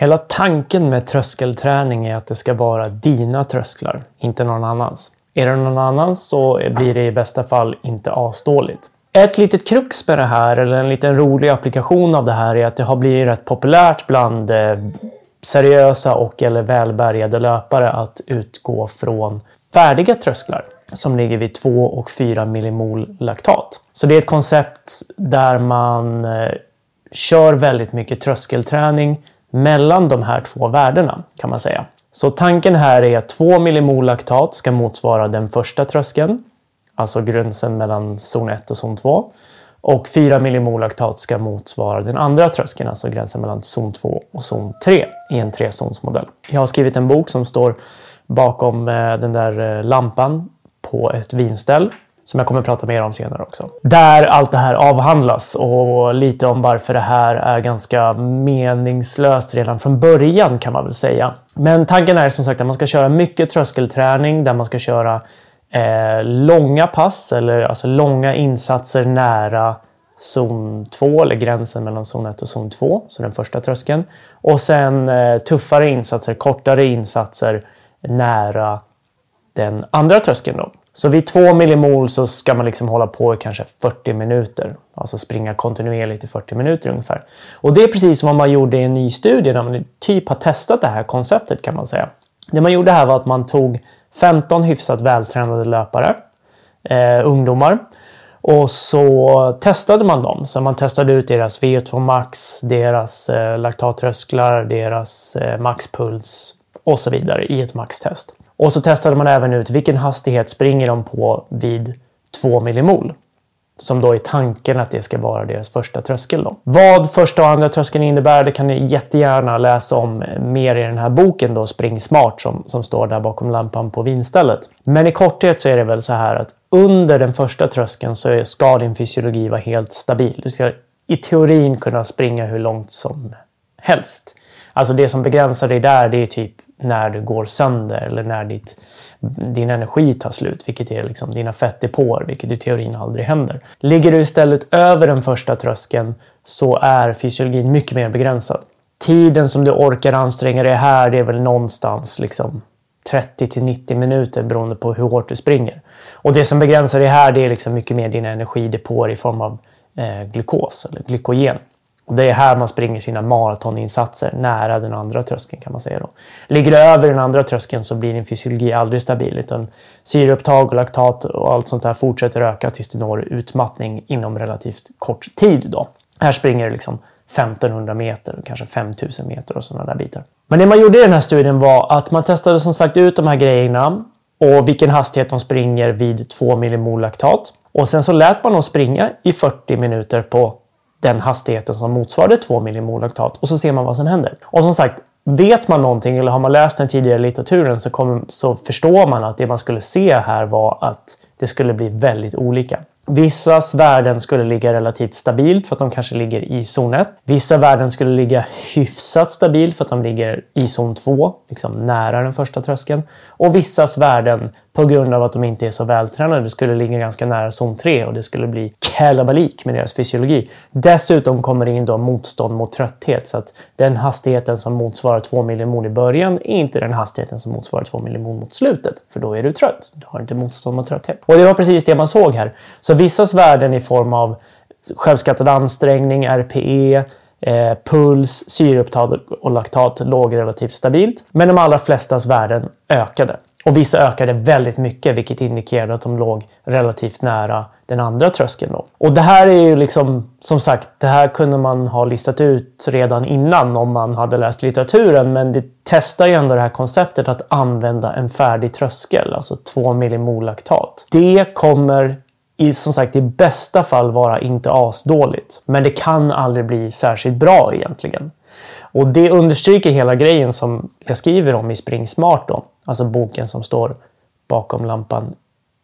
Hela tanken med tröskelträning är att det ska vara dina trösklar, inte någon annans. Är det någon annans så blir det i bästa fall inte asdåligt. Ett litet krux med det här, eller en liten rolig applikation av det här, är att det har blivit rätt populärt bland eh, seriösa och eller välbärgade löpare att utgå från färdiga trösklar som ligger vid 2 och 4 millimol laktat. Så det är ett koncept där man eh, kör väldigt mycket tröskelträning mellan de här två värdena kan man säga. Så tanken här är att 2 millimol laktat ska motsvara den första tröskeln, alltså gränsen mellan zon 1 och zon 2. Och 4 millimol laktat ska motsvara den andra tröskeln, alltså gränsen mellan zon 2 och zon 3 i en trezonsmodell. Jag har skrivit en bok som står bakom eh, den där eh, lampan på ett vinställ som jag kommer att prata mer om senare också. Där allt det här avhandlas och lite om varför det här är ganska meningslöst redan från början kan man väl säga. Men tanken är som sagt att man ska köra mycket tröskelträning där man ska köra eh, långa pass eller alltså långa insatser nära zon 2 eller gränsen mellan zon 1 och zon 2, så den första tröskeln. Och sen eh, tuffare insatser, kortare insatser nära den andra tröskeln. Då. Så vid 2 millimol så ska man liksom hålla på i kanske 40 minuter. Alltså springa kontinuerligt i 40 minuter ungefär. Och det är precis som man gjorde i en ny studie där man typ har testat det här konceptet kan man säga. Det man gjorde här var att man tog 15 hyfsat vältränade löpare, eh, ungdomar. Och så testade man dem. Så man testade ut deras VO2 max, deras eh, laktattrösklar, deras eh, maxpuls och så vidare i ett maxtest. Och så testade man även ut vilken hastighet springer de på vid 2 millimol. Som då är tanken att det ska vara deras första tröskel. Då. Vad första och andra tröskeln innebär det kan ni jättegärna läsa om mer i den här boken då, Spring Smart som, som står där bakom lampan på vinstället. Men i korthet så är det väl så här att under den första tröskeln så ska din fysiologi vara helt stabil. Du ska i teorin kunna springa hur långt som helst. Alltså det som begränsar dig där det är typ när du går sönder eller när ditt, din energi tar slut, vilket är liksom dina fettdepåer, vilket i teorin aldrig händer. Ligger du istället över den första tröskeln så är fysiologin mycket mer begränsad. Tiden som du orkar anstränga dig här, det är väl någonstans liksom 30 till 90 minuter beroende på hur hårt du springer. Och det som begränsar dig här, det är liksom mycket mer dina energidepåer i form av eh, glukos eller glykogen. Och det är här man springer sina maratoninsatser, nära den andra tröskeln kan man säga. Då. Ligger du över den andra tröskeln så blir din fysiologi aldrig stabil utan syreupptag och laktat och allt sånt där fortsätter öka tills du når utmattning inom relativt kort tid. Då. Här springer du liksom 1500 meter och kanske 5000 meter och sådana där bitar. Men det man gjorde i den här studien var att man testade som sagt ut de här grejerna och vilken hastighet de springer vid 2 millimol laktat. Och sen så lät man dem springa i 40 minuter på den hastigheten som motsvarade 2 millimol laktat och så ser man vad som händer. Och som sagt, vet man någonting eller har man läst den tidigare litteraturen så, kommer, så förstår man att det man skulle se här var att det skulle bli väldigt olika. Vissas värden skulle ligga relativt stabilt för att de kanske ligger i zon 1. Vissa värden skulle ligga hyfsat stabilt för att de ligger i zon 2, liksom nära den första tröskeln. Och vissas värden, på grund av att de inte är så vältränade, det skulle ligga ganska nära zon 3 och det skulle bli kalabalik med deras fysiologi. Dessutom kommer det in då motstånd mot trötthet så att den hastigheten som motsvarar 2 millimol i början är inte den hastigheten som motsvarar 2 millimol mot slutet, för då är du trött. Du har inte motstånd mot trötthet. Och det var precis det man såg här. Så vissas värden i form av självskattad ansträngning, RPE, eh, puls, syreupptag och laktat låg relativt stabilt. Men de allra flestas värden ökade. Och vissa ökade väldigt mycket, vilket indikerade att de låg relativt nära den andra tröskeln. Då. Och det här är ju liksom, som sagt, det här kunde man ha listat ut redan innan om man hade läst litteraturen, men det testar ju ändå det här konceptet att använda en färdig tröskel, alltså 2 millimolaktat. Det kommer i, som sagt, i bästa fall vara inte asdåligt, men det kan aldrig bli särskilt bra egentligen. Och det understryker hela grejen som jag skriver om i Spring Smart då, alltså boken som står bakom lampan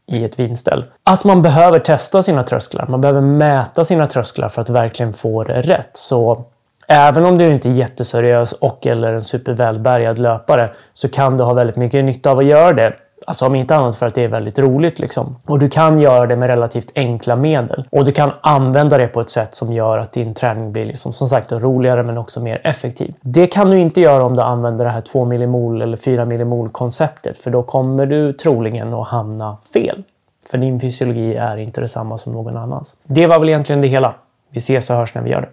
i ett vinställ. Att man behöver testa sina trösklar. Man behöver mäta sina trösklar för att verkligen få det rätt. Så även om du inte är jätteseriös och eller en supervälbärgad löpare så kan du ha väldigt mycket nytta av att göra det. Alltså om inte annat för att det är väldigt roligt liksom. Och du kan göra det med relativt enkla medel. Och du kan använda det på ett sätt som gör att din träning blir liksom, som sagt roligare men också mer effektiv. Det kan du inte göra om du använder det här 2 millimol eller 4 millimol konceptet för då kommer du troligen att hamna fel. För din fysiologi är inte detsamma som någon annans. Det var väl egentligen det hela. Vi ses och hörs när vi gör det.